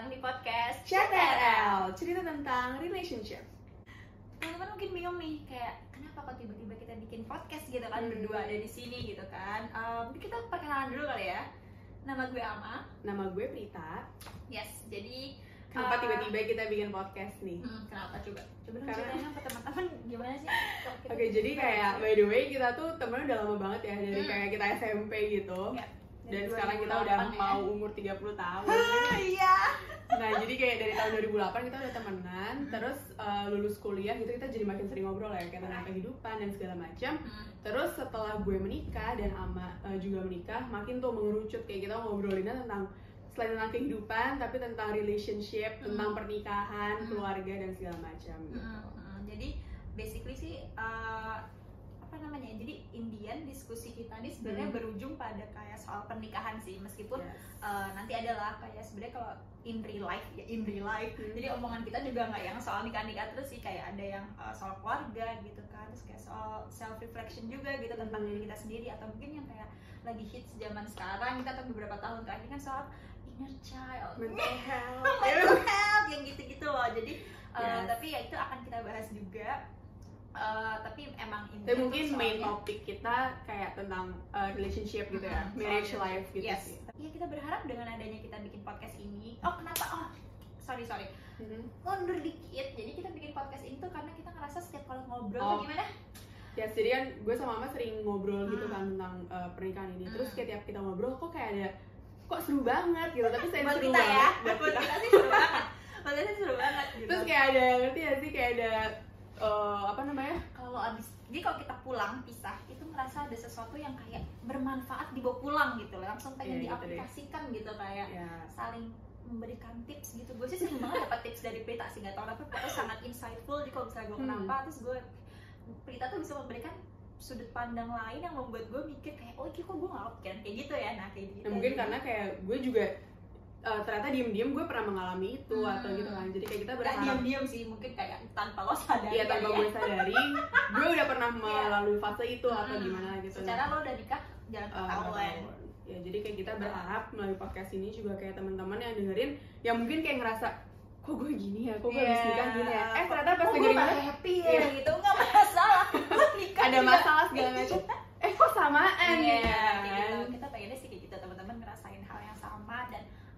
datang di podcast CTRL, cerita tentang relationship. Teman-teman mungkin bingung nih, kayak kenapa kok tiba-tiba kita bikin podcast gitu kan Hmm. berdua ada di sini gitu kan? Mungkin kita perkenalan dulu kali ya. Nama gue Ama. Nama gue Prita. Yes, jadi Kenapa eh, tiba-tiba kita bikin podcast nih? hmm, kenapa coba? Coba dong Karena- ke teman-teman gimana sih? Oke, jadi bikin kayak by the way kita tuh temennya udah lama banget ya dari Hmm. kayak kita SMP gitu. Ya, Dan sekarang kita 2008 udah ya. mau umur 30 tahun. Ah, iya. Nah, jadi kayak dari tahun 2008 kita udah temenan, terus eh, lulus kuliah gitu kita jadi makin sering ngobrol ya kayak tentang kehidupan dan segala macam. Hmm. Terus setelah gue menikah dan Ama eh, juga menikah, makin tuh mengerucut kayak kita ngobrolinnya tentang selain tentang kehidupan, tapi tentang relationship, Hmm. tentang pernikahan, Hmm. keluarga dan segala macam. gitu. Mm, mm. Jadi basically sih uh, namanya? Jadi Indian diskusi kita nih sebenarnya Hmm. berujung pada kayak soal pernikahan sih meskipun Yes. uh, nanti adalah kayak sebenarnya kalau in real life ya in real life. Hmm. Jadi omongan kita juga nggak yang soal nikah-nikah terus sih kayak ada yang uh, soal keluarga gitu kan, terus kayak soal self reflection juga gitu tentang Hmm. diri kita sendiri atau mungkin yang kayak lagi hits zaman sekarang kita atau beberapa tahun terakhir kan soal inner child mental health. mental health yang gitu-gitu loh jadi uh, Yes. tapi ya itu akan kita bahas juga Uh, tapi emang ini Tapi mungkin main topik kita kayak tentang uh, relationship gitu ya, Mm, marriage life gitu yes. sih. Iya kita berharap dengan adanya kita bikin podcast ini. Oh kenapa? Oh sorry sorry Mhm. mundur dikit. Jadi kita bikin podcast ini tuh karena kita ngerasa setiap kalau ngobrol Oh. gimana? Ya, jadi kan gue sama Mama sering ngobrol gitu Hmm. kan tentang uh, pernikahan ini. Hmm. Terus kayak tiap kita ngobrol kok kayak ada kok seru banget gitu, tapi saya seru kita ya, banget buat buat kita. kita sih seru banget. Buat kita sih seru banget gitu. Terus kayak ada ngerti gak sih kayak ada uh, apa namanya? kalau abis jadi kalau kita pulang pisah itu merasa ada sesuatu yang kayak bermanfaat dibawa pulang gitu loh. Langsung pengen Iya, gitu diaplikasikan gitu kayak Ya. saling memberikan tips gitu. Gue sih sering banget dapat tips dari Prita sih nggak tahu tapi Prita sangat insightful jadi kalau misalnya gue Hmm. kenapa. Terus gue Prita tuh bisa memberikan sudut pandang lain yang membuat gue mikir kayak oh ini kok gue kepikiran kayak gitu ya. Nah kayak gitu. Ya, mungkin karena kayak gue juga uh, ternyata diem-diem gue pernah mengalami itu Hmm. atau gitu kan. Jadi kayak kita berharap diam-diam sih mungkin kayak tanpa lo sadar Iya tanpa gue sadari, gue udah pernah melalui fase itu atau Hmm. gimana gitu. secara lo udah nikah jangan Eh, ketahuan. Ya jadi kayak kita berharap melalui podcast ini juga kayak teman-teman yang dengerin, yang mungkin kayak ngerasa kok gue gini ya, kok gue habis nikah gini ya. Eh ternyata pas gue dengerin kita, happy ya Iya. gitu nggak masalah Gue nikah ada juga. masalah segala macam. Eh kok samaan Iya, ya kan? gitu. kita pengennya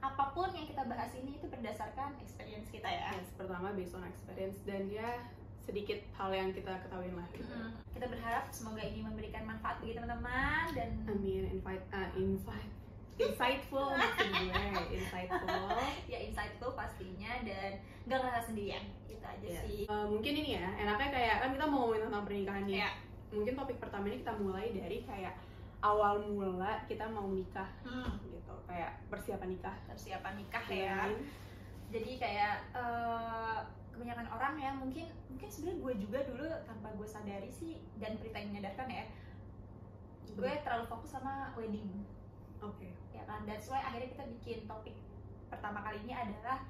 apa pun yang kita bahas ini itu berdasarkan experience kita ya Yes, pertama based on experience dan ya sedikit hal yang kita ketahuin lah gitu. Mm, kita berharap semoga ini memberikan manfaat bagi teman-teman dan Amin, invite, uh, invite, insightful gue, insightful. ya insightful pastinya dan nggak ngerasa sendirian itu aja Yes. sih Uh, mungkin ini ya, enaknya kayak kan kita mau ngomongin tentang pernikahan nih. ya Mungkin topik pertama ini kita mulai dari kayak awal mula kita mau nikah hmm, gitu, kayak persiapan nikah. persiapan nikah ya kan? jadi kayak eh, kebanyakan orang ya mungkin mungkin sebenarnya gue juga dulu tanpa gue sadari sih dan Prita yang menyadarkan ya gue terlalu fokus sama wedding Oke. ya kan that's why akhirnya kita bikin topik pertama kali ini adalah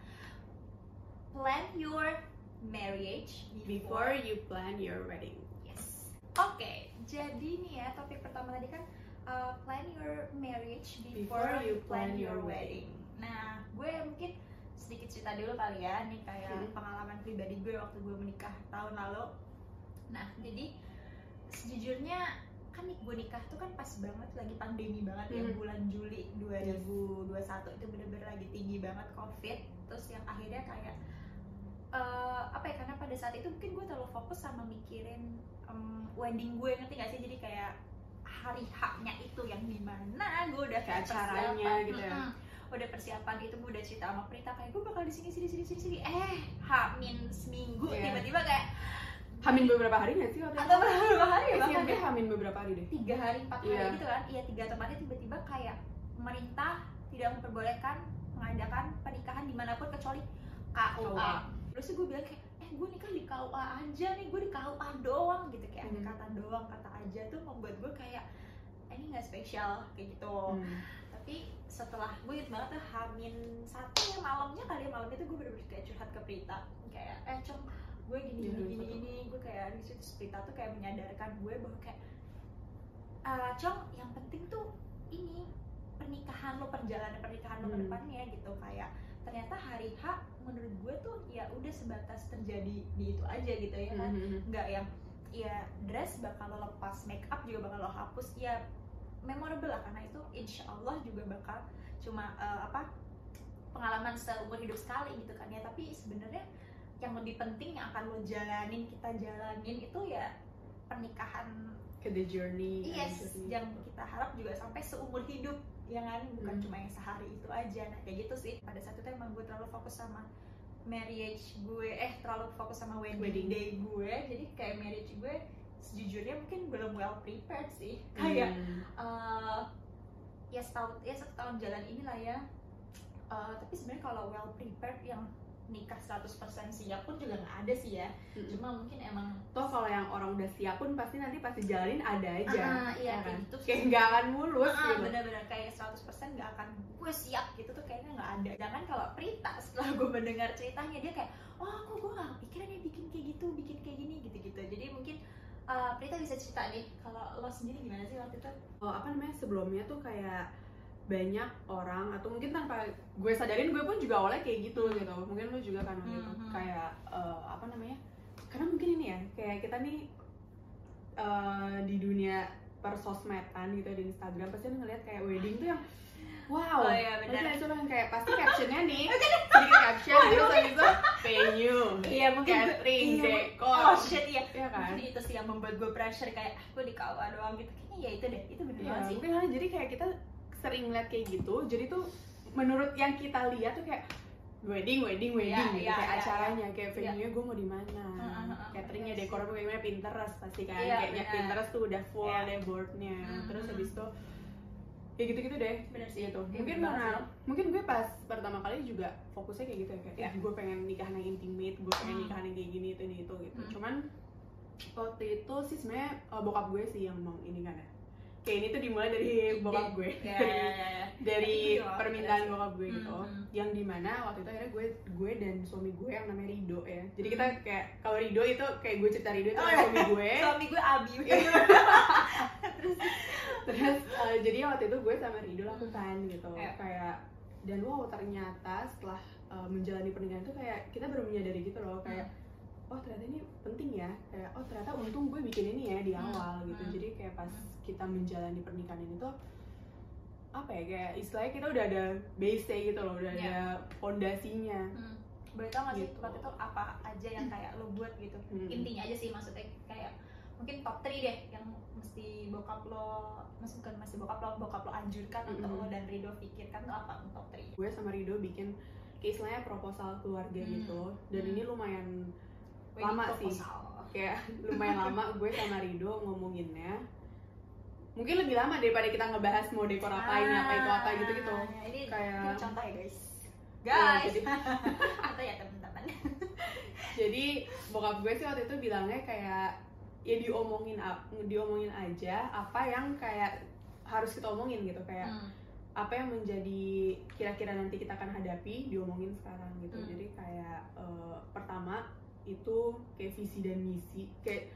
plan your marriage Before you plan your wedding. yes oke jadi nih ya topik pertama tadi kan uh, plan your marriage before, you plan your wedding. nah gue mungkin sedikit cerita dulu kali ya. Nih kayak Hmm. pengalaman pribadi gue waktu gue menikah tahun lalu. Nah jadi sejujurnya kan nih gue nikah tuh kan pas banget lagi pandemi banget ya Hmm. bulan Juli 2021 itu bener-bener lagi tinggi banget covid. Terus yang akhirnya kayak eh, apa ya karena pada saat itu mungkin gue terlalu fokus sama mikirin em, wedding gue ngerti gak sih? Jadi kayak hari haknya itu yang di mana gue udah Kayak persiapan, gitu ya. mm-mm. udah persiapan itu gue udah cerita sama Prita kayak gue bakal di sini sini sini sini sini eh hamin seminggu Iya. tiba-tiba kayak Hamin beberapa hari nggak sih waktu atau beberapa hari Eh, bahkan sih, hamin beberapa hari deh. tiga hari empat hari Iya. gitu kan iya tiga atau empat hari tiba-tiba kayak pemerintah tidak memperbolehkan mengadakan pernikahan di mana pun kecuali KUA KUA. terus gue bilang kayak eh gue nikah di KUA aja nih gue di KUA doang gitu kayak ada Hmm. kata doang kata aja tuh membuat gue kayak "Eh, ini nggak spesial kayak gitu Hmm. tapi setelah gue inget banget tuh hamin satu ya malamnya kali ya malam itu gue bener-bener kayak curhat ke Prita kayak eh cong gue gini Iya, gini gini satu. gini gue kayak di situ Prita tuh kayak menyadarkan gue bahwa kayak "Ah, cong yang penting tuh ini pernikahan lo perjalanan pernikahan lo ke Hmm. depannya gitu kayak ternyata hari H menurut gue tuh ya udah sebatas terjadi di itu aja gitu ya kan Mhm. nggak yang ya dress bakal lo lepas make up juga bakal lo hapus ya memorable lah karena itu insya Allah juga bakal cuma eh, apa pengalaman seumur hidup sekali gitu kan ya tapi sebenarnya yang lebih penting yang akan lo jalanin kita jalanin itu ya pernikahan ke the journey yes journey. yang kita harap juga sampai seumur hidup ya kan bukan Hmm. cuma yang sehari itu aja nah kayak gitu sih pada saat itu emang gue terlalu fokus sama marriage gue eh terlalu fokus sama wedding, Wedding. day gue jadi kayak marriage gue sejujurnya mungkin belum well prepared sih kayak Hmm. eh, ya setahun ya satu tahun jalan inilah ya Eh, tapi sebenarnya kalau well prepared yang nikah 100% siap pun juga nggak ada sih ya. Mm-mm. cuma mungkin emang toh kalau yang orang udah siap pun pasti nanti pas dijalanin ada aja. Ya iya, kayak kan? gitu sih. kayak nggak akan mulus Ah, gitu. bener-bener kayak 100% gak akan gue siap gitu tuh kayaknya nggak ada. Sedangkan kalau Prita setelah gue mendengar ceritanya dia kayak oh kok gue gak kepikiran ya bikin kayak gitu bikin kayak gini gitu-gitu. Jadi mungkin uh, Prita bisa cerita nih kalau lo sendiri gimana sih waktu itu? Oh, apa namanya sebelumnya tuh kayak banyak orang atau mungkin tanpa gue sadarin gue pun juga awalnya kayak gitu gitu. Mungkin lu juga kan waktu itu Mhm. kayak eh, apa namanya? Karena mungkin ini ya kayak kita nih eh, di dunia persosmedan gitu di Instagram pasti ngeliat kayak wedding tuh yang wow. Oh, iya, benar. Itu yang kayak pasti captionnya nih. Sedikit caption terus habis itu venue iya mungkin catering iya, dekor. oh shit iya. Ya kan? Mungkin itu sih yang membuat gue pressure kayak ah, gue di KUA doang gitu. Kayaknya ya itu deh. Itu bener Iya, banget sih. mungkin jadi kayak kita sering ngeliat kayak gitu, jadi tuh menurut yang kita lihat tuh kayak wedding, wedding, wedding Iya, gitu iya, kayak iya, acaranya, kayak Iya. venue-nya gue mau di mana, Heeh, heeh, cateringnya, bener dekor apa gimana, Pinterest pasti kan, Iya, kayaknya bener. Pinterest tuh udah full Iya. deh boardnya, Mhm. terus habis itu ya gitu-gitu deh, bener sih gitu. Mungkin karena banget mungkin gue pas pertama kali juga fokusnya kayak gitu ya kayak, eh, gue pengen nikahan yang intimate, gue pengen Hmm. nikahan yang kayak gini itu ini itu gitu. Hmm. Cuman waktu itu sih sebenarnya eh, bokap gue sih yang mau ini kan ya. Kayak ini tuh dimulai dari bokap gue. ya ya ya, ya. dari Itu juga permintaan bokap gue gitu Hmm, hmm. yang di mana waktu itu akhirnya gue gue dan suami gue yang namanya Rido ya jadi kita kayak kalau Rido itu kayak gue cerita Rido itu. Oh, iya. suami gue suami gue Abi terus eh, jadi waktu itu gue sama Rido lakukan gitu Iya. kayak dan wow ternyata setelah eh, menjalani pernikahan itu kayak kita baru menyadari gitu loh kayak oh ternyata ini penting ya kayak oh ternyata untung gue bikin ini ya di Hmm, awal gitu hmm. jadi kayak pas Hmm. kita menjalani pernikahan ini tuh apa ya kayak istilahnya kita udah ada base gitu loh udah Iya. ada fondasinya Hmm. Boleh tau gak sih Gitu. waktu itu apa aja yang kayak lo buat gitu Hmm. Intinya aja sih maksudnya kayak mungkin top 3 deh yang mesti bokap lo Maksud bukan mesti bokap lo, bokap lo anjurkan untuk Mm-mm. lo dan Rido pikirkan tuh apa top 3 gue sama Rido bikin kayak istilahnya proposal keluarga Hmm. gitu dan Hmm. ini lumayan Lama sih. kayak lumayan lama gue sama Rido ngomonginnya. Mungkin lebih lama daripada kita ngebahas mau dekor apain apa itu apa gitu gitu Ah, Ini, Kayak- ini contoh ya guys. Ya, Guys jadi- Atau ya teman-teman. Jadi bokap gue sih waktu itu bilangnya kayak ya diomongin diomongin aja apa yang kayak harus kita omongin gitu. Kayak Hmm. apa yang menjadi kira-kira nanti kita akan hadapi diomongin sekarang gitu. Hmm. jadi kayak eh, pertama itu kayak visi dan misi kayak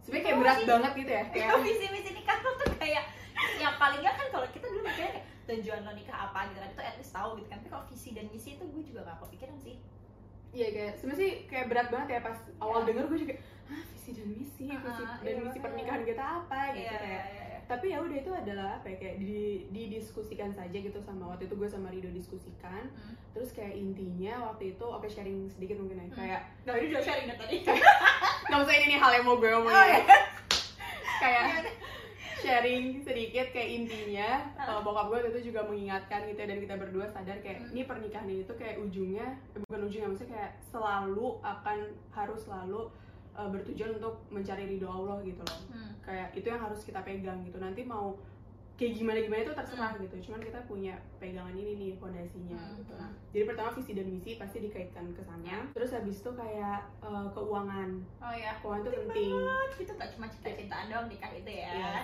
sebenarnya kayak berat sih. banget gitu ya kayak visi-visi nikah lo tuh kayak yang paling gak kan kalau kita dulu mikirnya kayak tujuan lo nikah apa gitu kan itu at least tahu gitu kan tapi kalau visi dan misi itu gue juga gak kepikiran sih Iya kayak sebenarnya sih kayak berat banget ya pas awal Iya. denger gue juga hah visi dan misi Ah, visi ah, dan iya, misi iya. pernikahan kita apa gitu Iya, kayak iya, iya. Tapi ya udah itu adalah apa ya kayak di, didiskusikan saja gitu sama waktu itu gue sama Rido diskusikan Hmm. terus kayak intinya waktu itu oke sharing sedikit mungkin ya Hmm. kayak Nah, ini udah sharing tadi. nggak usah ini nih hal yang mau gue omongin Oh, iya. kayak sharing sedikit kayak intinya Ah. uh, bokap gue itu juga mengingatkan gitu ya, dan kita berdua sadar kayak Hmm. ini pernikahan ini tuh kayak ujungnya eh, bukan ujungnya maksudnya kayak selalu akan harus selalu uh, bertujuan untuk mencari ridho Allah gitu loh Hmm. kayak itu yang harus kita pegang gitu nanti mau kayak gimana gimana itu terserah gitu cuman kita punya pegangan ini nih fondasinya Hmm, gitu hmm. Nah, jadi pertama visi dan misi pasti dikaitkan ke sana terus habis itu kayak uh, keuangan Oh ya. keuangan itu penting Itu gak cuma cita-citaan doang nikah itu ya. Iya.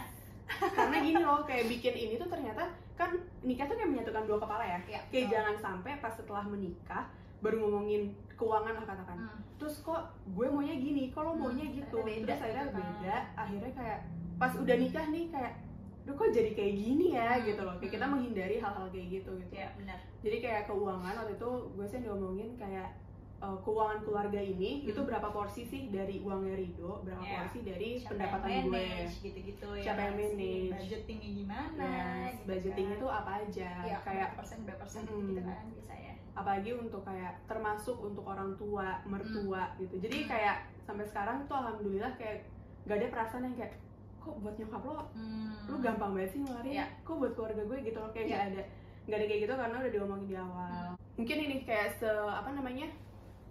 karena gini loh kayak bikin ini tuh ternyata kan nikah tuh kayak menyatukan dua kepala ya Iya. kayak jangan sampai pas setelah menikah baru ngomongin keuangan lah katakan Hmm. terus kok gue maunya gini kalau Hmm, maunya gitu ternyata beda terus akhirnya gitu kan. beda akhirnya kayak pas udah nikah nih kayak Duh kok jadi kayak gini ya Hmm, gitu loh kayak kita hmm. menghindari hal-hal kayak gitu gitu ya benar jadi kayak keuangan waktu itu gue sih ngomongin kayak uh, keuangan keluarga ini Hmm. itu berapa porsi sih dari uangnya Rido berapa Ya. porsi dari siapa pendapatan yang gue manage gitu-gitu ya Siapa yang manage? budgetingnya gimana Yes, gitu budgetingnya kan. tuh apa aja ya kayak persen berapa persen Mm-mm. gitu kan biasanya apalagi untuk kayak termasuk untuk orang tua mertua gitu. Jadi Hmm. kayak sampai sekarang tuh alhamdulillah kayak gak ada perasaan yang kayak kok buat nyokap lo? Hmm. lu gampang banget sih ngeluarin? Iya. kok buat keluarga gue? gitu loh. Kayak Iya. gak ada nggak ada kayak gitu karena udah diomongin di awal. Mungkin ini kayak se apa namanya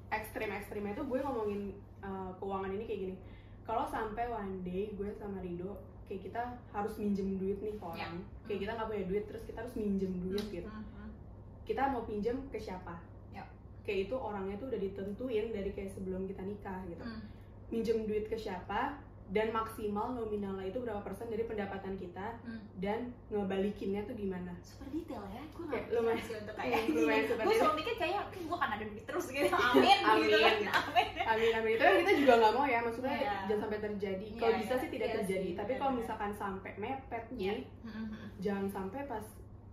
ekstrim ekstrimnya itu gue ngomongin uh, keuangan ini kayak gini. Kalau sampai one day gue sama Rido kayak kita harus minjem duit nih ke orang. Kayak kita nggak punya duit terus kita harus minjem duit Hmm, gitu. hmm, hmm. Kita mau pinjem ke siapa Ya. kayak itu orangnya tuh udah ditentuin dari kayak sebelum kita nikah gitu Hmm. minjem duit ke siapa dan maksimal nominalnya itu berapa persen dari pendapatan kita Hmm. dan ngebalikinnya tuh gimana super detail ya gue nggak lumayan- sih untuk kayak Hmm, lumayan super gue selalu mikir kayak gue kan ada duit terus gitu amin gitu kan Amin. amin amin amin itu kan kita juga nggak mau ya maksudnya Iya. jangan sampai terjadi Iya, kalau bisa iya. sih tidak Iya terjadi sih, tapi kalau misalkan sampai mepet Iya. nih jangan sampai pas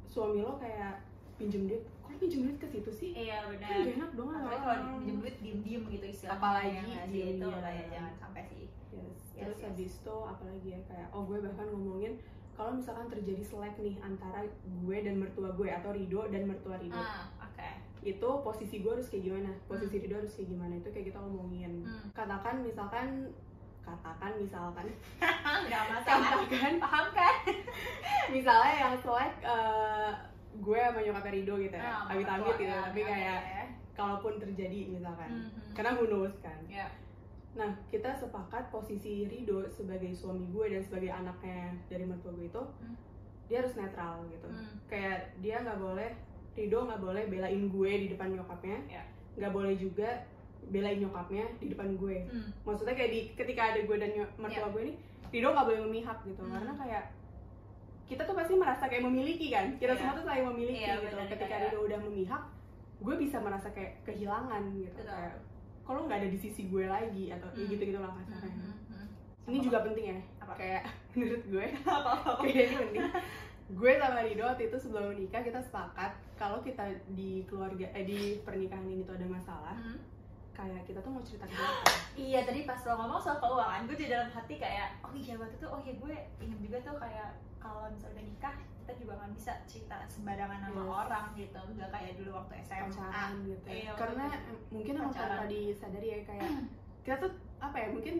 suami lo kayak pinjem duit. Kok pinjem duit ke situ sih? Iya kan benar. gak enak dong apalagi sama kalau pinjem duit diem diem gitu istilahnya. Apalagi ya nggak sih? itu lah ya jangan sampai sih. Yes. Yes, Terus yes. habis itu apalagi ya kayak oh gue bahkan ngomongin kalau misalkan terjadi selek nih antara gue dan mertua gue atau Rido dan mertua Rido ah oke. itu posisi gue harus kayak gimana? Posisi Rido harus kayak gimana? Itu kayak kita ngomongin. Hmm. katakan misalkan katakan misalkan. Nggak masalah. Katakan. Paham kan? Misalnya yang selek eh, gue sama nyokapnya Rido gitu ya Ah, amit-amit gitu ya, tapi kayak kalaupun terjadi misalkan Hmm, hmm. karena who knows kan ya Nah, kita sepakat posisi Rido sebagai suami gue dan sebagai anaknya dari mertua gue itu, Hmm. dia harus netral gitu. Hmm. Kayak dia nggak boleh, Rido nggak boleh belain gue di depan nyokapnya, Ya. nggak boleh juga belain nyokapnya di depan gue. Hmm. Maksudnya kayak di ketika ada gue dan mertua gue ini, Rido nggak boleh memihak gitu, Hmm. karena kayak kita tuh pasti merasa kayak memiliki kan, kita Iya. semua tuh saling memiliki Iya, gitu. benar, ketika Rido udah memihak, gue bisa merasa kayak kehilangan gitu. Betul. Kayak, kalau nggak ada di sisi gue lagi atau Hmm. gitu gitulah Hmm, kasarnya. hmm, hmm. Ini juga penting ya, Apa? kayak menurut gue, apa apa kayak ini penting. Gue sama Rido waktu itu sebelum menikah kita sepakat kalau kita di keluarga eh di pernikahan ini tuh ada masalah, Hmm. Kayak kita tuh mau cerita ke? Iya tadi pas lo ngomong soal keuangan, gue di dalam hati kayak oh iya waktu itu oh iya gue inget juga tuh kayak kalau misalnya udah nikah kita juga nggak bisa cerita sembarangan sama Yes. orang gitu, nggak kayak dulu waktu SMA. pacaran gitu. Iya, Karena mungkin emang tanpa disadari ya kayak kita tuh apa ya mungkin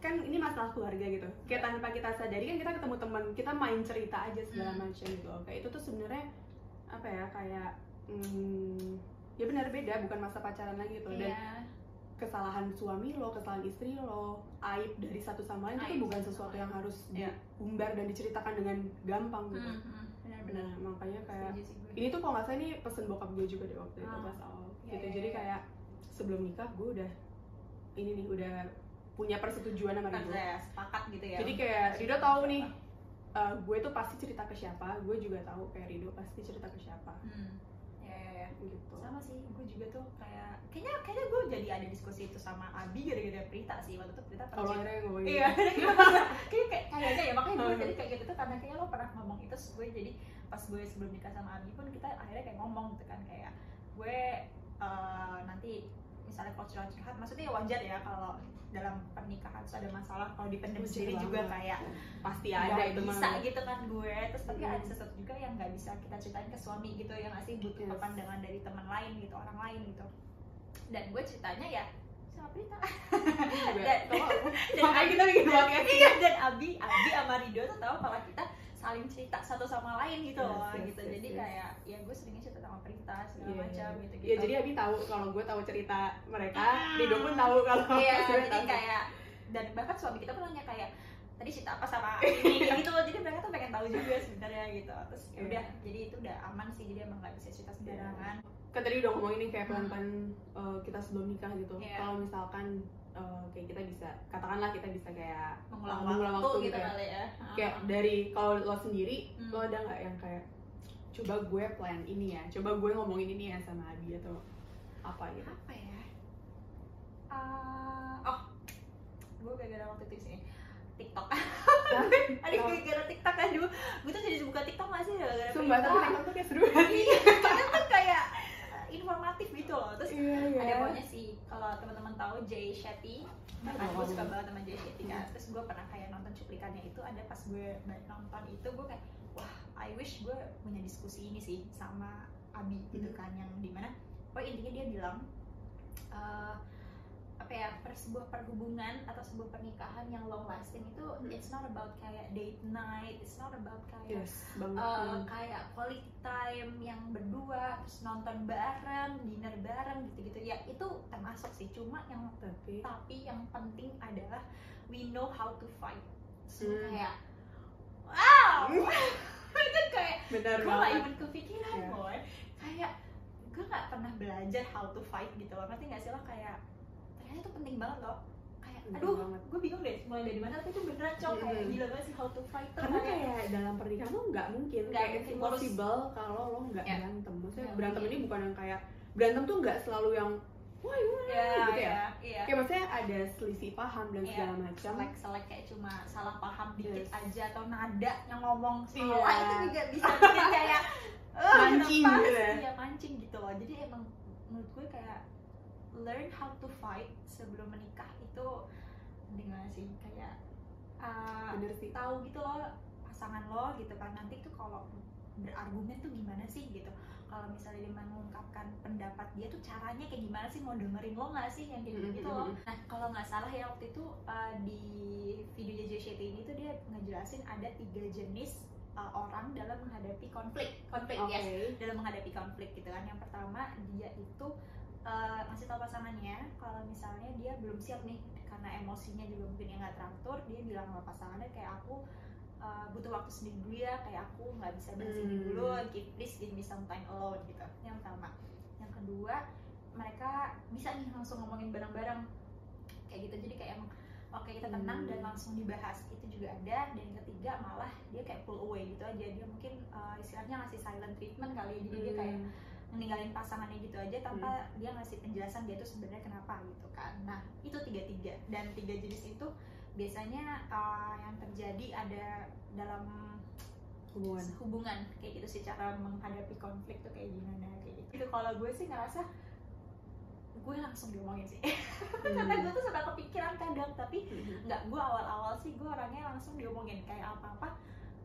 kan ini masalah keluarga gitu. Kayak Iya. tanpa kita sadari kan kita ketemu teman, kita main cerita aja segala Hmm. macam gitu. Kayak itu tuh sebenarnya apa ya kayak hmm, ya benar beda bukan masa pacaran lagi gitu dan Iya. kesalahan suami lo, kesalahan istri lo, aib dari satu sama lain itu Aib tuh bukan sesuatu yang harus Iya. diumbar dan diceritakan dengan gampang gitu. Hmm, hmm, benar-benar. Nah, makanya kayak ini tuh kalau nggak salah ini pesen bokap gue juga deh waktu itu Ah. pas awal Iya, gitu. iya, Jadi iya. kayak sebelum nikah gue udah ini nih udah punya persetujuan sama Rido. Harus ya sepakat gitu ya. Jadi kayak Rido tahu nih eh, gue tuh pasti cerita ke siapa, gue juga tahu kayak Rido pasti cerita ke siapa Hmm. Gitu. sama sih gue juga tuh kayak kayaknya kayaknya gue jadi ada diskusi itu sama Abi gara-gara Prita sih waktu itu Prita pernah cerita- ngomongin iya kayak kayak kayaknya ya makanya gue jadi kayak gitu tuh karena kayaknya lo pernah ngomong itu gue jadi pas gue sebelum nikah sama Abi pun kita akhirnya kayak ngomong gitu kan kayak gue eh, nanti misalnya kalau curhat-curhat maksudnya ya wajar ya kalau dalam pernikahan ada masalah kalau dipendam Wajar sendiri juga banget. kayak pasti ada itu bisa gitu kan gue terus tapi Hmm. ada sesuatu juga yang nggak bisa kita ceritain ke suami gitu yang ngasih butuh Yes. pandangan dari teman lain gitu orang lain gitu dan gue ceritanya ya sama Prita Juga. dan, dan Makanya kita bikin podcast. iya dan Abi Abi sama Rido tuh tahu kalau kita saling cerita satu sama lain gitu Yes, loh yes, gitu yes, jadi yes. kayak ya gue seringnya cerita sama Prita segala Iya, macam gitu gitu Ya jadi Abi tahu kalau gue tahu cerita mereka, Ah. Rido pun tahu kalau iya jadi tahu. kayak dan bahkan suami kita pun nanya kayak tadi cerita apa sama ini gitu loh jadi mereka tuh pengen tahu juga sebenarnya gitu terus ya Iya. udah jadi itu udah aman sih jadi emang nggak bisa cerita sembarangan kan tadi udah ngomongin nih kayak pelan-pelan uh, kita sebelum nikah gitu. Iya. Kalau misalkan uh, kayak kita bisa katakanlah kita bisa kayak mengulang, uh, mengulang waktu, waktu gitu gitu ya. kali ya Kayak Ah. dari kalau lo sendiri, Hmm. lo ada nggak yang kayak coba gue plan ini ya, coba gue ngomongin ini ya sama Abi atau apa gitu. apa ya Ah, oh gue gara-gara waktu itu sih TikTok ada gara-gara TikTok kan dulu gue tuh jadi buka TikTok gak sih gara-gara sumpah tapi. TikTok tuh kayak seru banget iya tuh kayak uh, informatif gitu loh. Terus iya iya ada pokoknya sih kalau teman-teman tahu Jay Shetty kan gue suka banget sama Jay Shetty kan. Terus gue pernah kayak nonton cuplikannya itu ada pas gue nonton itu gue kayak wah I wish gue punya diskusi ini sih sama Abi gitu Hmm. kan yang di mana oh intinya dia bilang eh, apa ya per sebuah perhubungan atau sebuah pernikahan yang long lasting itu it's not about kayak date night it's not about kayak yes banget uh, Hmm. kayak quality time yang berdua terus nonton bareng dinner bareng gitu-gitu. Ya itu termasuk sih. Cuma yang tapi tapi yang penting adalah we know how to fight. So Hmm. kayak wow! Itu kayak benar gue gak even kepikiran Iya. boy. Kayak gue gak pernah belajar how to fight gitu loh. Ngerti gak sih lo? Kayak ternyata itu penting banget loh kayak aduh gue bingung deh mulai dari mana tapi itu beneran cowok kayak Mm-mm. gila banget sih how to fight tuh karena kayak kayak dalam pernikahan tuh nggak mungkin Nggak kayak mungkin, impossible kalau lo nggak Ya. berantem maksudnya Nggak berantem mungkin. ini bukan yang kayak berantem tuh nggak selalu yang wah wah ya, gitu ya ya, iya. kayak maksudnya ada selisih paham dan Iya, segala macam selek selek kayak cuma salah paham dikit Yes. aja atau nada yang ngomong Iya. salah itu juga bisa bikin kayak "Eh, Mancing gitu sih?" ya. Iya, mancing gitu loh jadi emang menurut gue kayak learn how to fight sebelum menikah itu dengan sih kayak uh, bener sih. tahu gitu loh pasangan lo gitu kan. Nanti tuh kalau berargumen tuh gimana sih gitu? Kalau misalnya dia mengungkapkan pendapat dia tuh caranya kayak gimana sih? Mau dengerin lo nggak sih? Yang kayak gitu loh. Nah kalau nggak salah ya waktu itu uh, di videonya JCT ini tuh dia ngejelasin ada tiga jenis uh, orang dalam menghadapi konflik. Konflik oke. Yes dalam menghadapi konflik gitu kan. Yang pertama dia itu uh, ngasih tahu pasangannya kalau misalnya dia belum siap nih karena emosinya juga mungkin yang nggak teratur dia bilang sama pasangannya kayak aku uh, butuh waktu sendiri dulu ya kayak aku nggak bisa ini Hmm. dulu give please give me some time alone gitu. Yang pertama. Yang kedua mereka bisa nih langsung ngomongin bareng-bareng. Kayak gitu jadi kayak emang oke kita tenang Hmm. dan langsung dibahas itu juga ada. Dan yang ketiga malah dia kayak pull away gitu aja. Dia mungkin uh, istilahnya ngasih silent treatment kali ya jadi dia kayak Hmm. meninggalin pasangannya gitu aja tanpa dia ngasih penjelasan dia tuh sebenarnya kenapa gitu kan. Nah itu tiga tiga dan tiga jenis itu biasanya uh, yang terjadi ada dalam hubungan. hubungan kayak gitu sih cara menghadapi konflik tuh kayak gimana kayak gitu. Itu kalau gue sih ngerasa gue langsung diomongin sih. Karena gue tuh suka kepikiran kadang tapi Hmm. nggak gue awal-awal sih gue orangnya langsung diomongin. Kayak apa-apa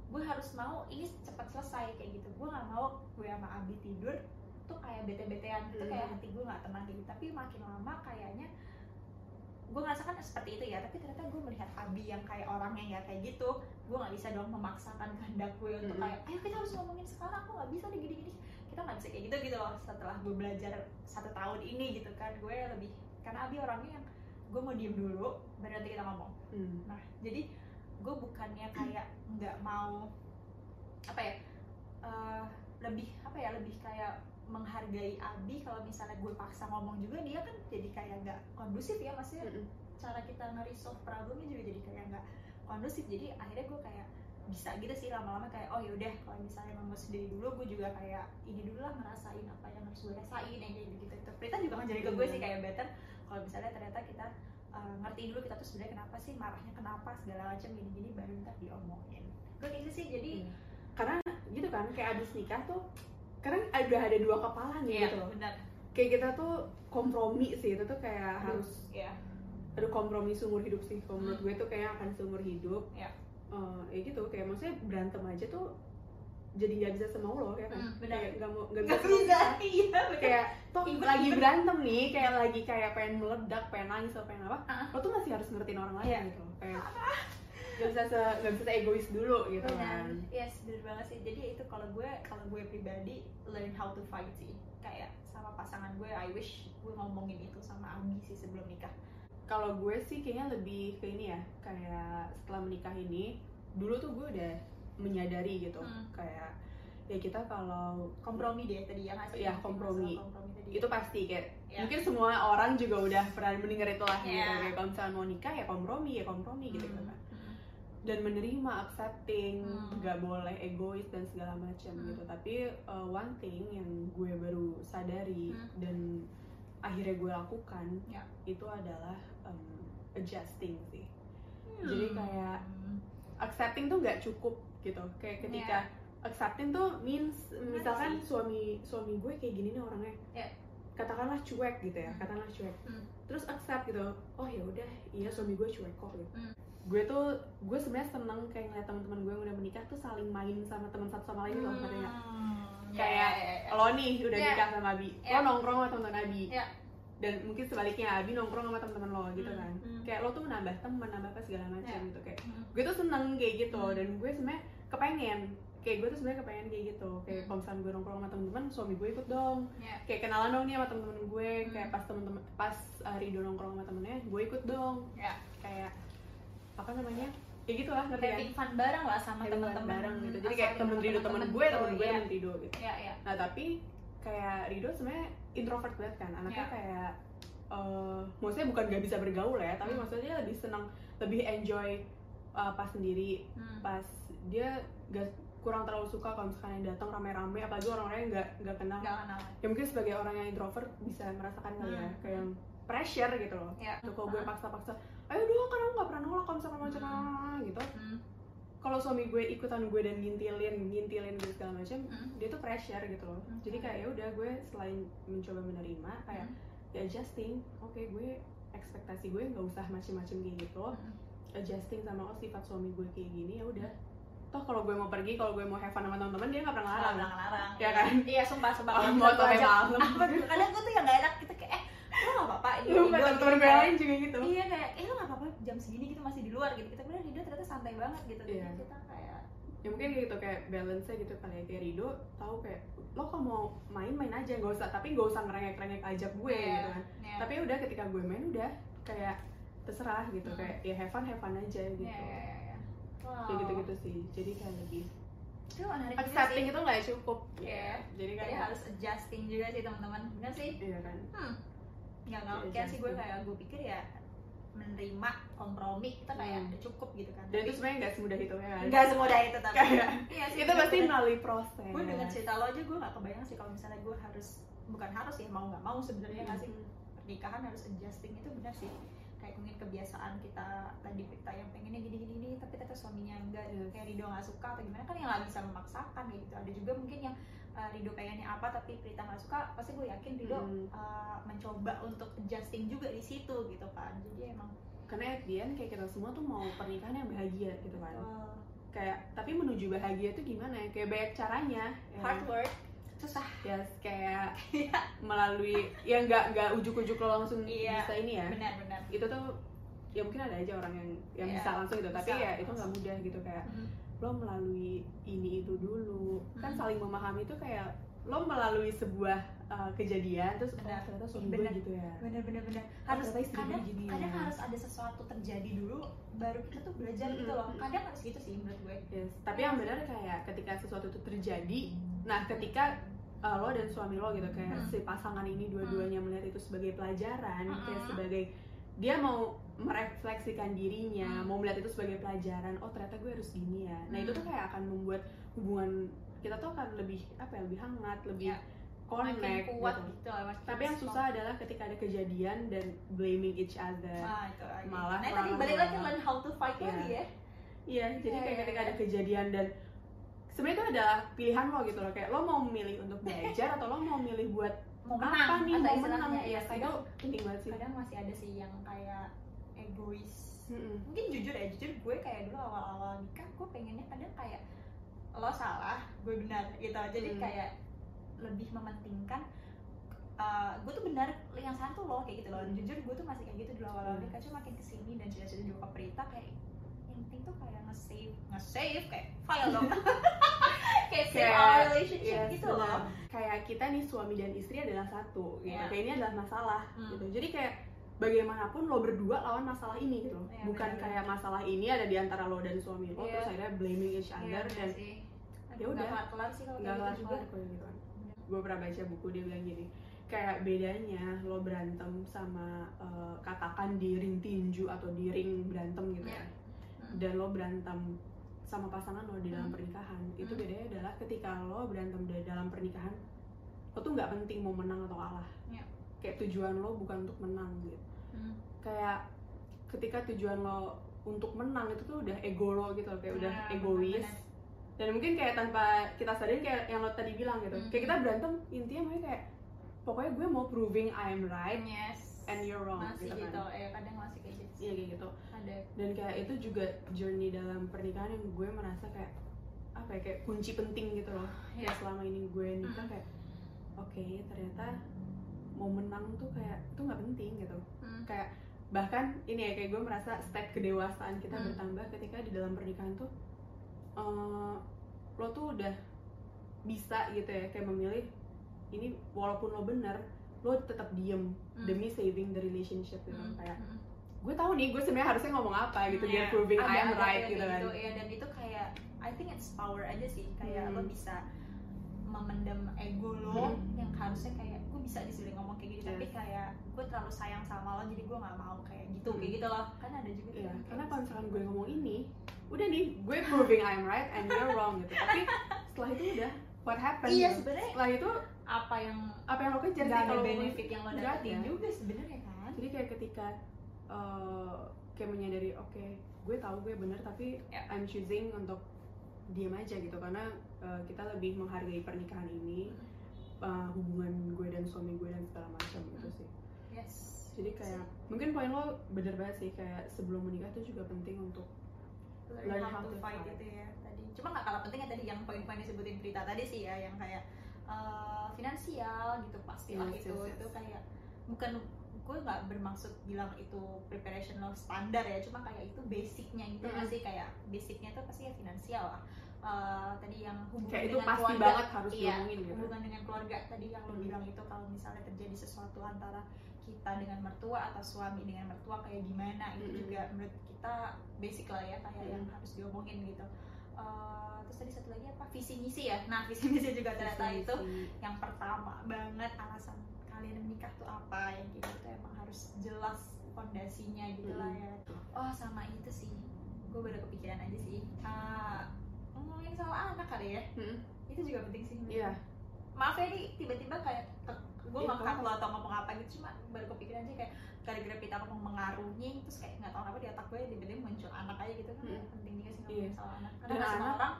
gue harus mau ini cepat selesai kayak gitu. Gue nggak mau gue sama Abi tidur tuh kayak bete-betean itu kayak Hmm. hati gue nggak tenang gitu tapi makin lama kayaknya gue ngerasakan seperti itu ya tapi ternyata gue melihat Abi yang kayak orangnya ya kayak gitu gue nggak bisa dong memaksakan kehendak gue untuk Mm-mm. kayak ayo kita harus ngomongin sekarang aku nggak bisa nih gini-gini kita nggak bisa kayak gitu gitu loh setelah gue belajar satu tahun ini gitu kan gue lebih karena Abi orangnya yang gue mau diem dulu baru nanti kita ngomong Hmm. Nah, jadi gue bukannya kayak nggak mau apa ya eh, lebih apa ya lebih kayak menghargai Abi kalau misalnya gue paksa ngomong juga dia kan jadi kayak nggak kondusif ya maksudnya Mm-mm. cara kita nge-resolve problemnya juga jadi kayak nggak kondusif. Jadi akhirnya gue kayak bisa gitu sih lama-lama kayak oh yaudah kalau misalnya emang mau sendiri dulu gue juga kayak ini dulu lah ngerasain apa yang harus gue rasain yang kayak gitu. Gitu Prita juga ngajarin ke gue sih kayak better kalau misalnya ternyata kita uh, ngertiin dulu kita tuh sebenarnya kenapa sih marahnya kenapa segala macam gini gini baru ntar diomongin. Gue gitu sih. Jadi Iya. karena gitu kan kayak abis nikah tuh karena udah ada dua kepala nih iya gitu loh benar kayak kita tuh kompromi sih itu tuh kayak Aduh. harus Iya. ada kompromi seumur hidup sih kalau menurut Hmm. gue tuh kayak akan seumur hidup Iya. Eh, ya gitu kayak maksudnya berantem aja tuh jadi nggak bisa semau lo ya kan Hmm, benar. nggak mau nggak bisa bisa iya kayak toh Even- lagi even- berantem nih kayak lagi kayak pengen meledak pengen nangis atau pengen apa Ah. lo tuh masih harus ngertiin orang lain Iya. gitu kayak nggak bisa se nggak bisa se egois dulu gitu Benar. kan Yes, bener banget sih. Jadi itu kalau gue kalau gue pribadi learn how to fight sih. Kayak sama pasangan gue, I wish gue ngomongin itu sama Abi sih sebelum nikah. kalau gue sih kayaknya lebih ke ini ya kayak setelah menikah ini dulu tuh gue udah menyadari gitu Hmm. kayak ya kita kalau Kompromi deh tadi ya nggak sih? Iya, kompromi. kompromi tadi. itu pasti kayak Ya. mungkin semua orang juga udah pernah mendengar itu lah gitu Iya. kayak kalau misalnya mau nikah ya kompromi ya kompromi gitu Hmm. kan dan menerima accepting Hmm. nggak boleh egois dan segala macam Hmm. gitu tapi uh, one thing yang gue baru sadari Hmm. dan akhirnya gue lakukan Ya. itu adalah um, adjusting sih Hmm. Jadi kayak- accepting tuh nggak cukup gitu kayak ketika accepting tuh means misalkan suami suami gue kayak gini nih orangnya Iya. katakanlah cuek gitu ya Hmm. katakanlah cuek Hmm. terus accept gitu oh ya udah iya suami gue cuek kok gitu Hmm. Gue tuh gue sebenarnya seneng kayak ngeliat teman-teman gue yang udah menikah tuh saling main sama teman satu sama lain loh? Hmm, ya, Kayak ya, ya, ya. lo nih udah Iya. nikah sama Abi Iya. lo nongkrong sama teman-teman Abi Iya. dan mungkin sebaliknya Abi nongkrong sama teman-teman lo gitu Hmm, kan hmm. kayak lo tuh menambah teman nambah apa segala macam Iya. gitu kayak Hmm. gue tuh seneng kayak gitu Hmm. dan gue sebenarnya kepengen kayak gue tuh sebenarnya kepengen kayak gitu kayak Hmm. kalau misalnya gue nongkrong sama teman-teman suami gue ikut dong Ya. kayak kenalan dong nih sama temen-temen gue kayak pas temen-temen pas uh, Rido nongkrong sama temennya gue ikut dong Ya. kayak apa namanya kayak gitu lah ngerti kan having fun bareng lah sama teman-teman bareng gitu jadi kayak temen Rido temen gue gitu, temen gue iya. temen Rido gitu ya ya nah tapi kayak Rido sebenarnya introvert banget kan anaknya Ya. kayak eh maksudnya bukan gak bisa bergaul ya tapi Hmm. maksudnya lebih senang lebih enjoy uh, pas sendiri Hmm. pas dia gak kurang terlalu suka kalau misalkan yang datang rame-rame apalagi orang-orang yang nggak nggak kenal nggak kenal ya mungkin sebagai orang yang introvert bisa merasakan kali ya Hmm. kayak yang pressure gitu loh ya Tuh, kalau gue paksa-paksa ayo dong kan aku nggak pernah nolak kalau misalkan mau Hmm. gitu Hmm. kalau suami gue ikutan gue dan ngintilin ngintilin gue segala macam Hmm. dia tuh pressure gitu loh Hmm. jadi kayak ya udah gue selain mencoba menerima kayak Hmm. ya adjusting oke gue ekspektasi gue nggak usah macem-macem kayak gitu Hmm. adjusting sama oh sifat suami gue kayak gini ya udah toh kalau gue mau pergi kalau gue mau have fun sama teman-teman dia nggak pernah larang larang larang Ya kan? iya sumpah sumpah Oh, mau sampai malam. tuh? kadang gue tuh yang gak enak gitu kayak eh lo gak apa-apa ini kan gitu, teman gue lain juga gitu. Iya kayak eh lo gak apa-apa jam segini gitu masih di luar gitu. Kita bilang Rido ternyata santai banget gitu. Jadi Iya. kita kayak ya mungkin gitu kayak balance gitu kali ya. Kayak Rido tahu kayak lo kalau mau main main aja nggak usah tapi nggak usah ngerengek rengek ajak gue Iya. gitu kan. ya, tapi udah ketika gue main udah kayak terserah gitu. Hmm. kayak ya have fun have fun aja gitu. ya, ya, ya, ya. Wow. kayak gitu gitu sih. Jadi kayak lebih itu menarik accepting sih. itu nggak cukup. Iya. jadi jadi kayak harus adjusting juga sih teman-teman. Benar sih? Iya kan? Hmm nggak nggak Iya, kayak sih gue kayak gue pikir ya menerima kompromi kita kayak Hmm. cukup gitu kan. Dan itu sebenarnya nggak semudah itu ya. Kan nggak semudah itu tapi Kayak, iya sih itu pasti melalui proses. Gue dengan cerita lo aja gue gak kebayang sih kalau misalnya gue harus bukan harus ya mau nggak mau sebenarnya nggak sih? Hmm. pernikahan harus adjusting itu benar sih. Kayak mungkin kebiasaan kita tadi kita yang pengennya gini gini gini tapi ternyata suaminya enggak Yes. kayak Rido nggak suka atau gimana kan yang nggak bisa memaksakan gitu. Ada juga mungkin yang uh, Rido pengennya apa tapi Prita nggak suka pasti gue yakin Rido Hmm. uh, mencoba untuk adjusting juga di situ gitu kan. Jadi emang karena at the end kayak kita semua tuh mau pernikahan yang bahagia gitu kan. Uh, kayak tapi menuju bahagia tuh gimana ya? Kayak banyak caranya. Ya. hard work susah. Ya kayak melalui ya nggak nggak ujuk-ujuk lo langsung Iya. bisa ini ya. Benar-benar itu tuh ya mungkin ada aja orang yang yang Iya, bisa langsung gitu. Tapi bisa. ya itu nggak mudah gitu kayak Hmm. Lo melalui ini itu dulu kan Hmm. saling memahami itu kayak lo melalui sebuah uh, kejadian terus oh Benar. ternyata suami gue gitu ya bener-bener bener harus ternyata istri gue kadang gini ya. kadang harus ada sesuatu terjadi dulu baru kita tuh belajar gitu loh kadang harus gitu sih menurut gue Yes. Tapi yang benar kayak ketika sesuatu itu terjadi, nah ketika uh, lo dan suami lo gitu kayak Hmm. si pasangan ini dua-duanya melihat itu sebagai pelajaran, Hmm. kayak sebagai dia mau merefleksikan dirinya, Hmm. mau melihat itu sebagai pelajaran. Oh ternyata gue harus gini ya. Nah itu tuh Hmm. kayak akan membuat hubungan kita tuh akan lebih apa ya lebih hangat, lebih Ya, makin connect kuat gitu. gitu Tapi yang strong. susah adalah ketika ada kejadian dan blaming each other. ah itu lagi Malah nah tadi balik lagi learn how to fight Iya. lagi ya Iya, jadi Iya, kayak iya, ketika iya. ada kejadian dan sebenarnya itu adalah pilihan lo gitu loh kayak lo mau memilih untuk belajar atau lo mau milih buat mau apa menang nih atau mau menang ya kadang penting banget sih kadang masih ada sih yang kayak egois Mm-mm. mungkin jujur ya jujur gue kayak dulu awal-awal nikah gue pengennya kadang kayak lo salah gue benar gitu jadi Hmm. kayak lebih mementingkan uh, gue tuh benar yang salah tuh lo kayak gitu loh Hmm. jujur gue tuh masih kayak gitu dulu awal-awal Hmm. nikah cuma makin ke sini dan cerita-cerita juga ke Prita kayak penting tuh kayak nge-save nge-save kayak file dong kayak save our relationship Yes, gitu benar. loh kayak kita nih suami dan istri adalah satu gitu Iya. kayak ini adalah masalah Hmm. gitu jadi kayak bagaimanapun lo berdua lawan masalah ini gitu loh Iya, bukan benar-benar. kayak masalah ini ada di antara lo dan suami lo Iya. terus akhirnya blaming each Iya, other bener dan ya udah. Nggak kelar-kelar sih kalau nggak kayak gitu juga kelar kelar gitu kan gue pernah baca buku dia bilang gini kayak bedanya lo berantem sama eh, katakan di ring tinju atau di ring berantem gitu Iya. ya Hmm. Dan lo berantem sama pasangan lo di dalam Hmm. pernikahan itu Hmm. bedanya adalah ketika lo berantem di dalam pernikahan lo tuh nggak penting mau menang atau kalah Iya. kayak tujuan lo bukan untuk menang gitu Hmm. kayak ketika tujuan lo untuk menang itu tuh udah ego lo gitu kayak udah Nah, egois benar-benar. dan mungkin kayak tanpa kita sadarin kayak yang lo tadi bilang gitu Hmm. kayak kita berantem intinya mungkin kayak pokoknya gue mau proving I'm right yes and you're wrong masih gitu gitu, kan ya kadang masih kayak gitu. Iya kayak gitu. Ada. Dan kayak itu juga journey dalam pernikahan yang gue merasa kayak apa ya kayak kunci penting gitu loh. Kayak selama ini gue nikah Mm. kayak oke ternyata mau menang tuh kayak itu nggak penting gitu. Hmm. kayak bahkan ini ya kayak gue merasa step kedewasaan kita Hmm. bertambah ketika di dalam pernikahan tuh eh, lo tuh udah bisa gitu ya kayak memilih ini walaupun lo benar lo tetap diem Hmm. demi saving the relationship gitu Hmm. kayak Hmm. gue tahu nih gue sebenarnya harusnya ngomong apa gitu Iya, biar proving ada- I'm ada right gitu kayak kan ya dan itu kayak I think it's power aja sih kayak Hmm. lo bisa memendam ego lo Hmm. yang harusnya kayak gue bisa di sini ngomong kayak gitu tapi Yes. kayak gue terlalu sayang sama lo jadi gue nggak mau kayak gitu Hmm. kayak gitu loh kan ada juga tuh Iya, yang karena kayak kalau misalkan gue ngomong ini, udah nih, gue proving I'm right and you're wrong gitu. Tapi setelah itu udah, what happened? iya gitu. sebenarnya Setelah itu apa yang apa yang lo kejar sih kalau benefit yang lo dapetin ada. juga sebenarnya kan Jadi kayak ketika uh, kayak menyadari, oke, gue tahu gue bener tapi Ya. I'm choosing untuk diam aja gitu karena uh, kita lebih menghargai pernikahan ini, uh, hubungan gue dan suami gue dan segala macam gitu sih. yes Jadi kayak mungkin poin lo bener banget sih kayak sebelum menikah tuh juga penting untuk learn Learn how how to fight fight. itu ya tadi cuma nggak kalah pentingnya tadi yang poin-poin disebutin Prita tadi sih ya yang kayak eh, finansial gitu pastilah Yes, itu yes, yes. itu kayak bukan gue nggak bermaksud bilang itu preparation lo standar ya cuma kayak itu basicnya gitu sih kayak basicnya tuh pasti ya finansial lah Eh, tadi yang hubungan kayak itu dengan pasti keluarga banget harus iya, diomongin gitu. hubungan dengan keluarga tadi yang lo Hmm. bilang itu kalau misalnya terjadi sesuatu antara kita dengan mertua atau suami dengan mertua kayak gimana itu Mm-mm. juga menurut kita basic lah ya kayak Mm. yang harus diomongin gitu Eh, terus tadi satu lagi apa? Visi misi ya? Nah visi misi juga ternyata Visi itu yang pertama banget alasan kalian menikah tuh apa? Yang kayak gitu emang harus jelas fondasinya gitu lah ya. Oh sama itu sih. Gue baru kepikiran aja sih. Eh, ngomongin soal anak kali ya. Mm-mm. itu juga penting sih. Iya. maaf ya nih tiba-tiba kayak gue ngangkat apa-apa. lo atau ngomong apa gitu cuma baru kepikiran aja kayak gara-gara kita ngomong mengarungi terus kayak nggak tahu kenapa di otak gue tiba-tiba muncul anak aja gitu kan Hmm. penting juga sih ngomongin soal anak. Karena Dan nggak semua orang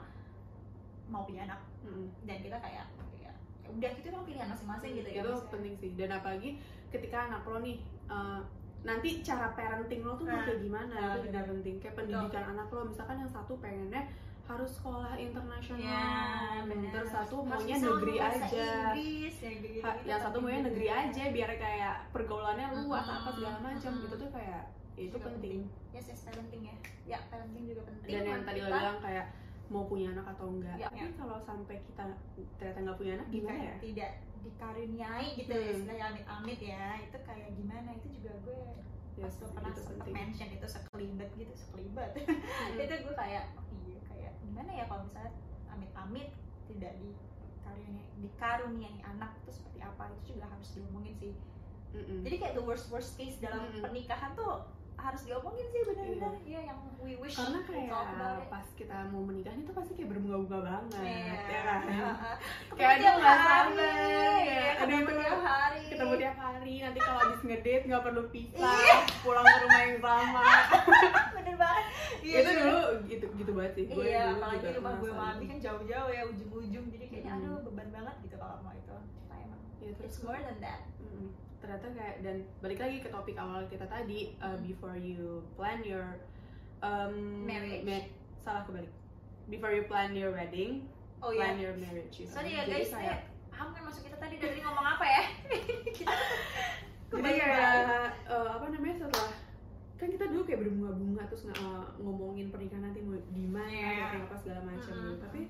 mau punya anak. Mm-mm. dan kita kayak ya, udah itu emang pilihan masing-masing gitu ya itu penting sih. Dan apalagi ketika anak lo nih uh, nanti cara parenting lo tuh mau Nah, kayak gimana? Nah, itu juga penting. Kayak pendidikan anak lo misalkan yang satu pengennya harus sekolah internasional Ya, bener. terus satu maunya negeri aja Inggris, ya, Ha- yang satu penting maunya negeri aja biar kayak pergaulannya luas Mm-mm. apa segala macam Mm-mm. gitu tuh kayak ya itu Juga penting yes yes parenting ya ya parenting juga penting dan yang tadi lo bilang kayak mau punya anak atau enggak Ya, tapi ya. kalau sampai kita ternyata nggak punya anak gimana ya tidak dikaruniai gitu Hmm. ya istilahnya amit-amit ya itu kayak gimana itu juga gue pas Yes, gue pernah itu penting. mention itu sekelibet gitu sekelibet Mm-mm. itu gue kayak oh iya kayak gimana ya kalau misalnya amit-amit tidak dikaruniai dikaruniai anak itu seperti apa itu juga harus diomongin sih Mm-mm. jadi kayak the worst worst case dalam Mm-mm. pernikahan tuh harus diomongin sih benar-benar. Iya. Yang we wish karena kayak pas kita mau menikah itu pasti kayak berbunga-bunga banget Iya. ya kan. Kayak aduh, nggak hari, sabar. Aduh, ketemu itu tiap hari. Ketemu tiap hari. Nanti kalau habis ngedate nggak perlu pisah. Iya. pulang ke rumah yang sama. Bener banget. Iya itu bener. dulu gitu gitu banget sih. Gue iya dulu apalagi rumah gue mami kan jauh-jauh ya ujung-ujung. Jadi kayaknya aduh beban banget gitu kalau mau itu. Cuma emang ya, terus it's more than that. Mm, ternyata kayak dan balik lagi ke topik awal kita tadi uh, Hmm. before you plan your um, Marriage. ma- salah kebalik before you plan your wedding oh plan iya your marriage gitu. sorry ya guys eh, paham kan maksud kita tadi dari ngomong apa ya kita jadi kebalik kayak uh, apa namanya setelah kan kita dulu kayak berbunga-bunga terus uh, ngomongin pernikahan nanti mau di mana kayak apa segala macam Mm-mm. gitu tapi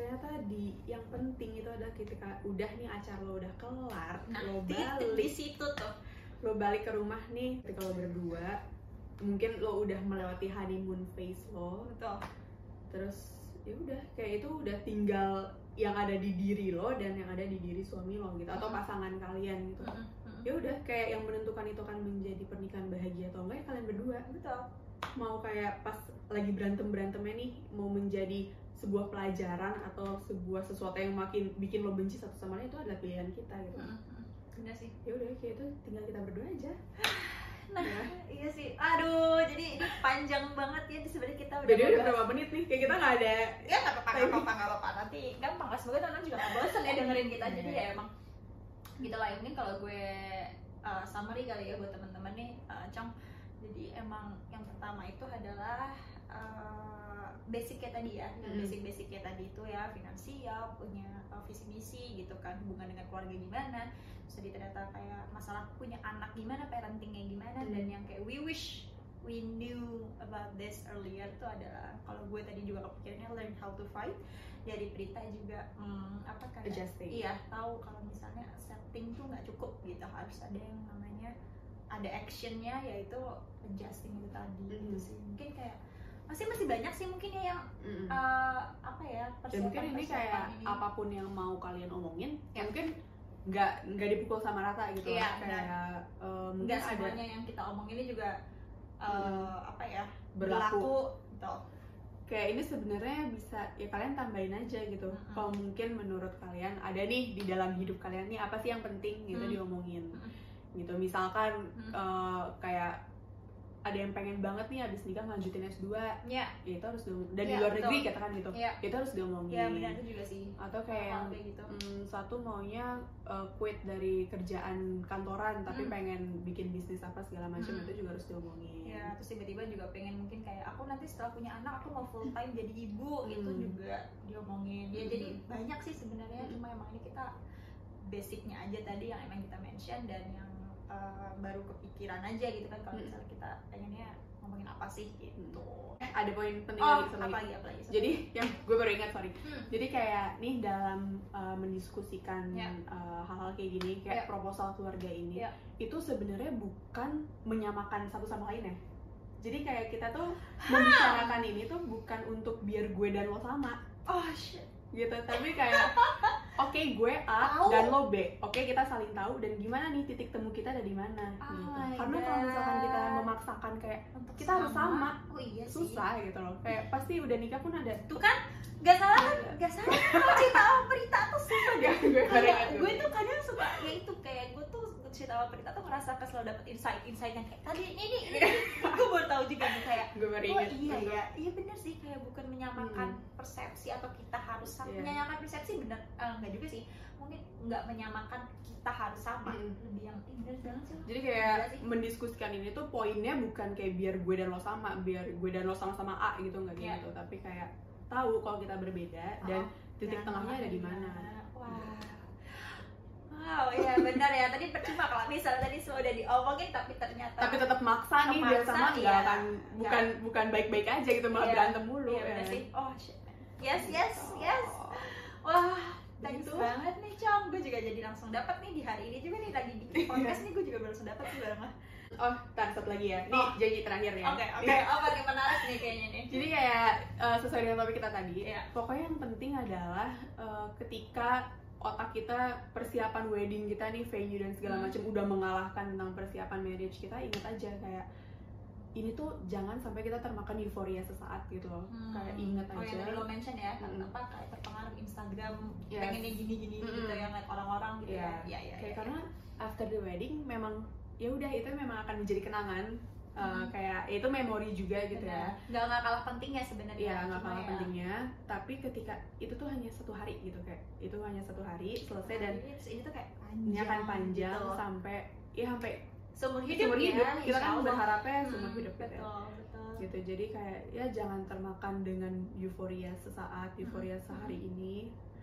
ternyata di yang penting itu adalah ketika udah nih acara lo udah kelar nah lo titik di balik. situ tuh. Lo balik ke rumah nih ketika lo berdua mungkin lo udah melewati honeymoon phase lo. Betul. Terus ya udah kayak itu udah tinggal yang ada di diri lo dan yang ada di diri suami lo gitu atau pasangan kalian gitu. Ya udah kayak yang menentukan itu akan menjadi pernikahan bahagia atau enggak ya kalian berdua. Betul. Mau kayak pas lagi berantem berantemnya nih mau menjadi sebuah pelajaran atau sebuah sesuatu yang makin bikin lo benci satu sama lain itu adalah pilihan kita gitu. Mm-mm, mm-mm. bener sih. Ya udah kayak itu tinggal kita berdua aja. Nah Ya. iya sih. Aduh jadi ini panjang banget ya sebenarnya kita udah Jadi udah berapa menit nih? Kayak kita nggak ada ya nggak apa-apa nggak apa-apa nggak apa-apa. Nanti gampang lah. Semoga teman juga nggak bosan ya dengerin kita. Jadi ya emang gitu lah mungkin kalau gue uh, summary kali ya buat teman-teman nih uh, Cong jadi emang yang pertama itu adalah uh, basicnya tadi ya yang Mm. basic-basicnya tadi itu ya finansial punya uh, visi misi gitu kan hubungan dengan keluarga gimana terus tadi ternyata kayak masalah punya anak gimana parentingnya gimana Mm. dan yang kayak we wish we knew about this earlier itu adalah kalau gue tadi juga kepikirannya learn how to fight dari berita juga hmm, apa kayak Adjusting. iya tahu kalau misalnya setting tuh nggak cukup gitu harus ada yang namanya ada actionnya yaitu adjusting itu tadi gitu Mhm. sih mungkin kayak masih masih banyak sih mungkin ya yang Mm-mm. eh, apa ya Dan mungkin ini kayak ini. apa pun yang mau kalian omongin, ya Ya. mungkin nggak nggak dipukul sama rata gitu. Iya, lah. kayak eh, mungkin nggak ada semuanya yang kita omongin ini juga eh, Mhm. apa ya berlaku. gitu kayak ini sebenarnya bisa ya kalian tambahin aja gitu. Mm-mm. Kalau mungkin menurut kalian ada nih di dalam hidup kalian nih apa sih yang penting gitu Mm. diomongin. Mm. Gitu. Misalkan Mm. eh, kayak ada yang pengen banget nih abis nikah lanjutin S2 ya ya itu harus diomongin dan di Iya, luar betul. negeri katakan gitu Iya. itu harus diomongin ya benar itu juga sih atau kayak yang gitu mm, satu maunya uh, quit dari kerjaan kantoran tapi Hmm. pengen bikin bisnis apa segala macam Hmm. itu juga harus diomongin ya terus tiba-tiba juga pengen mungkin kayak aku nanti setelah punya anak aku mau full time jadi ibu itu Hmm. juga diomongin ya Hmm. jadi banyak sih sebenarnya Hmm. cuma emang ini kita basicnya aja tadi yang emang kita mention dan yang uh, baru kepikiran aja gitu kan kalau Hmm. misalnya kita pengennya ngomongin apa sih gitu eh ada poin penting oh lagi apa lagi apa lagi jadi yang gue baru ingat sorry Hmm. jadi kayak nih dalam uh, mendiskusikan Ya. uh, hal-hal kayak gini kayak Ya. proposal keluarga ini Ya. itu sebenarnya bukan menyamakan satu sama lain ya jadi kayak kita tuh membicarakan ini tuh bukan untuk biar gue dan lo sama oh shit gitu tapi kayak oke gue A Tahu. dan lo B. Oke kita saling tahu dan gimana nih titik temu kita ada di mana Oh gitu. karena kalau misalkan kita memaksakan kayak untuk Kita harus sama. oh iya sih. susah gitu loh. Kayak pasti udah nikah pun ada. Tuh kan gak salah kan? Gak salah kalau cerita sama berita tuh susah ya gue kayak ingat tuh. gue tuh kadang suka ya itu kayak gue cerita sama berita tuh ngerasa selalu dapet insight insight yang kayak tadi ini ini, ini. gue baru tahu juga nih kayak gue baru oh ingat iya tuh. ya iya bener sih kayak bukan menyamakan persepsi atau kita harus sama Iya. menyamakan persepsi bener eh, enggak juga sih mungkin nggak menyamakan kita harus sama Mm. lebih yang bener banget sih jadi kayak sih. mendiskusikan ini tuh poinnya bukan kayak biar gue dan lo sama biar gue dan lo sama-sama A gitu nggak kayak Iya. gitu tapi kayak tahu kalau kita berbeda dan Oh, titik Nah, tengahnya ada di mana wah wow ya benar ya tadi percuma kalau misalnya tadi semua udah diomongin tapi ternyata tapi tetap maksa nih biar sama nggak iya. akan bukan bukan baik-baik aja gitu malah Iya. berantem mulu Iya ya. sih. Oh shit. Yes yes yes. Wah, thanks Gitu. banget nih Cong. Gue juga jadi langsung dapat nih di hari ini juga nih lagi bikin podcast nih gue juga baru langsung dapat sih bareng lah. Oh, tar satu lagi ya. Nih Oh. janji terakhir ya. Oke oke. Apa nih menarik nih kayaknya nih. Jadi kayak eh, sesuai dengan topik kita tadi, Iya. pokoknya yang penting adalah eh, ketika otak kita persiapan wedding kita nih venue dan segala Hmm. macam udah mengalahkan tentang persiapan marriage kita, ingat aja kayak ini tuh jangan sampai kita termakan euforia sesaat gitu loh. Hmm. Kayak ingat Oh aja. yang tadi lo mention ya, kan Mm. apa kayak terpengaruh Instagram Yes. pengennya gini-gini gitu Mm-mm. yang ngeliat orang-orang gitu Iya. ya. Iya iya. kayak iya. karena after the wedding memang ya udah itu memang akan menjadi kenangan. Eh, Hmm. kayak itu memori juga gitu ya. Nggak nggak kalah pentingnya sebenarnya. Iya nggak kalah ya, pentingnya, tapi ketika itu tuh hanya satu hari gitu kayak itu hanya satu hari selesai dan ini tuh kayak ini panjang. akan panjang gitu. sampai ya sampai seumur hidup, seumur hidup ya, kita kan berharapnya Hmm, seumur hidup gitu ya. betul betul gitu jadi kayak ya jangan termakan dengan euforia sesaat euforia Hmm. sehari ini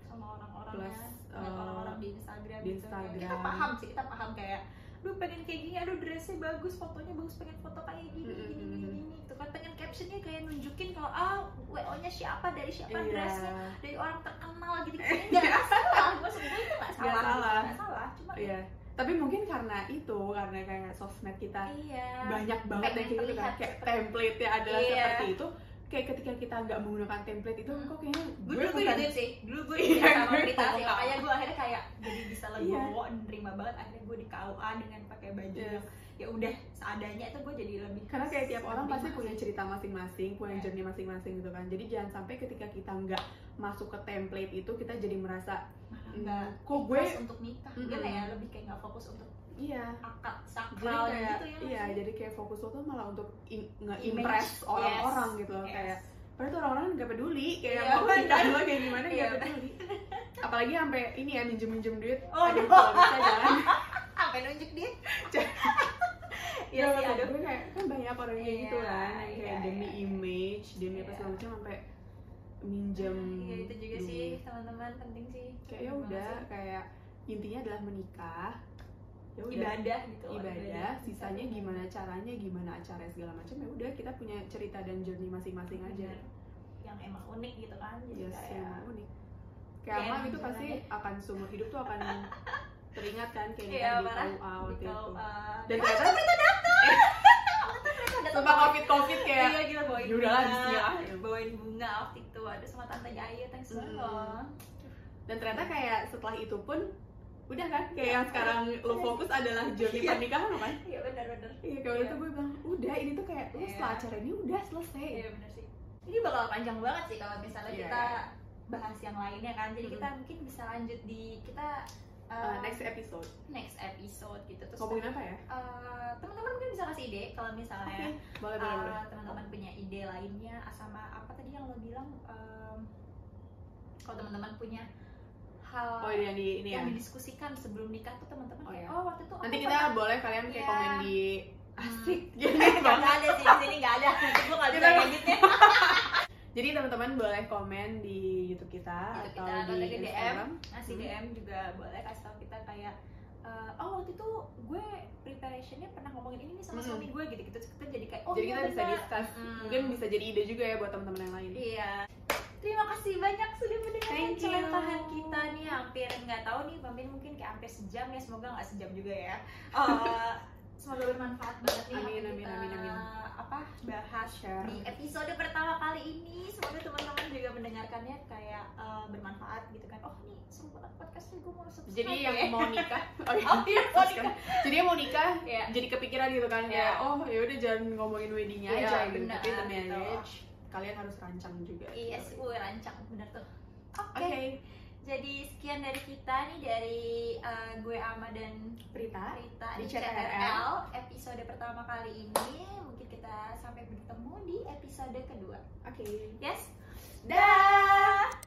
sama orang-orangnya Plus, uh, orang-orang di Instagram di gitu. Kayak kita Instagram. paham sih kita paham kayak aduh pengen kayak gini aduh dressnya bagus fotonya bagus pengen foto kayak gini gini gini gini gitu kan pengen captionnya kayak nunjukin kalau ah wo nya siapa dari siapa dressnya iya dari orang terkenal gitu nggak masalah maksud gue itu nggak salah gitu. salah. nggak salah cuma iya tapi mungkin karena itu karena kayak sosmed kita iya banyak banget yang kayak gitu kan kayak template nya adalah Iya. seperti itu kayak ketika kita nggak menggunakan template itu Hmm. kok kayaknya gue dulu gue gitu sih dulu gue Iya, sama gue berita sih makanya gue akhirnya kayak jadi bisa Iya. legowo dan nerima banget akhirnya gue di KUA dengan pakai baju Yes. yang ya udah seadanya itu gue jadi lebih karena kayak tiap orang lebih pasti punya cerita masing-masing, punya Iya. journey masing-masing gitu kan. Jadi jangan sampai ketika kita nggak masuk ke template itu kita jadi merasa nggak kok gue untuk nikah Mm-mm. gimana ya lebih kayak nggak fokus untuk iya akad jadi sakral kayak gitu ya iya jadi kayak fokus lo tuh malah untuk nge-impress orang-orang Yes. gitu Yes. kayak padahal tuh orang-orang nggak peduli kayak Iya, mau nikah lo kayak gimana nggak Iya, peduli apalagi sampai ini ya minjem minjem duit Oh, aduh no. kalau bisa jangan sampai nunjuk dia Iya Iya sih, aduh. gue kayak kan banyak orang kayak gitu Iya, kan yang kayak iya, demi iya. image demi apa Iya. segala macam sampai minjem Iya itu juga duit. sih teman-teman penting sih. kayak ya udah kayak intinya adalah menikah ya sih. udah ibadah gitu. ibadah sisanya gimana caranya gimana acara segala macam ya udah kita punya cerita dan journey masing-masing aja Bener. Yang emang unik gitu kan. Jadi yes kayak yang unik kayak Ya, emang itu pasti jalannya. akan seumur hidup tuh akan teringat kan kayak Iya, kita di. KUA waktu itu KUA. dan Ah, ternyata mereka datang. sumpah covid covid kayak Iya gila bawain ya udahlah bunga. bismillah Bawain bunga waktu itu ada sama tante Ayu thanks banget Mm. loh. dan ternyata kayak setelah itu pun udah kan kayak yang sekarang lo fokus adalah journey Iya. pernikahan lo kan Iya benar-benar. iya kayak waktu Iya. itu gue bilang udah ini tuh kayak lo Iya. setelah acara ini udah selesai Iya benar sih. Ini bakal panjang banget sih kalau misalnya Iya. kita bahas yang lainnya kan. Jadi Mm. kita mungkin bisa lanjut di kita Uh, uh, next episode next episode gitu terus ngomongin apa ya uh, teman-teman mungkin bisa kasih ide kalau misalnya boleh boleh boleh uh, teman-teman punya ide lainnya sama apa tadi yang lo bilang um, kalau teman-teman punya hal oh ini yang di ini ya yang didiskusikan sebelum nikah tuh teman-teman Oh, kayak iya. oh waktu itu nanti kita pernah- boleh kalian kayak Iya. komen di Hmm. asik nggak banget ada sih di sini nggak ada gue nggak bisa ngeditnya jadi teman-teman boleh komen di YouTube kita YouTube atau kita, atau di lagi DM. Instagram ngasih Hmm. DM juga boleh kasih tau kita kayak eh, oh waktu itu gue preparationnya pernah ngomongin ini nih sama Hmm. suami gue gitu gitu kita jadi kayak oh jadi iya kita bisa discuss Mm. mungkin bisa jadi ide juga ya buat teman-teman yang lain iya terima kasih banyak sudah mendengarkan celotehan kita nih hampir nggak tahu nih Pamin mungkin kayak hampir sejam ya semoga nggak sejam juga ya Eh, semoga bermanfaat banget nih Amin, amin, kita, amin, amin. apa bahas Share. di episode pertama kali ini semoga teman-teman juga mendengarkannya kayak eh, bermanfaat gitu kan oh nih seru banget podcastnya gue mau subscribe jadi yang ya. mau nikah oh, iya. oh iya mau nikah jadi yang mau nikah Iya. jadi kepikiran gitu kan kayak Iya. oh ya udah jangan ngomongin weddingnya Iya, aja gitu tapi the gitu. Kalian harus rancang juga iya sih gue rancang bener tuh. Oke oke. jadi sekian dari kita nih dari eh, gue Ama dan Prita Rita Di. CTRL episode pertama kali ini mungkin kita sampai bertemu di episode kedua. Oke. Yes? Dah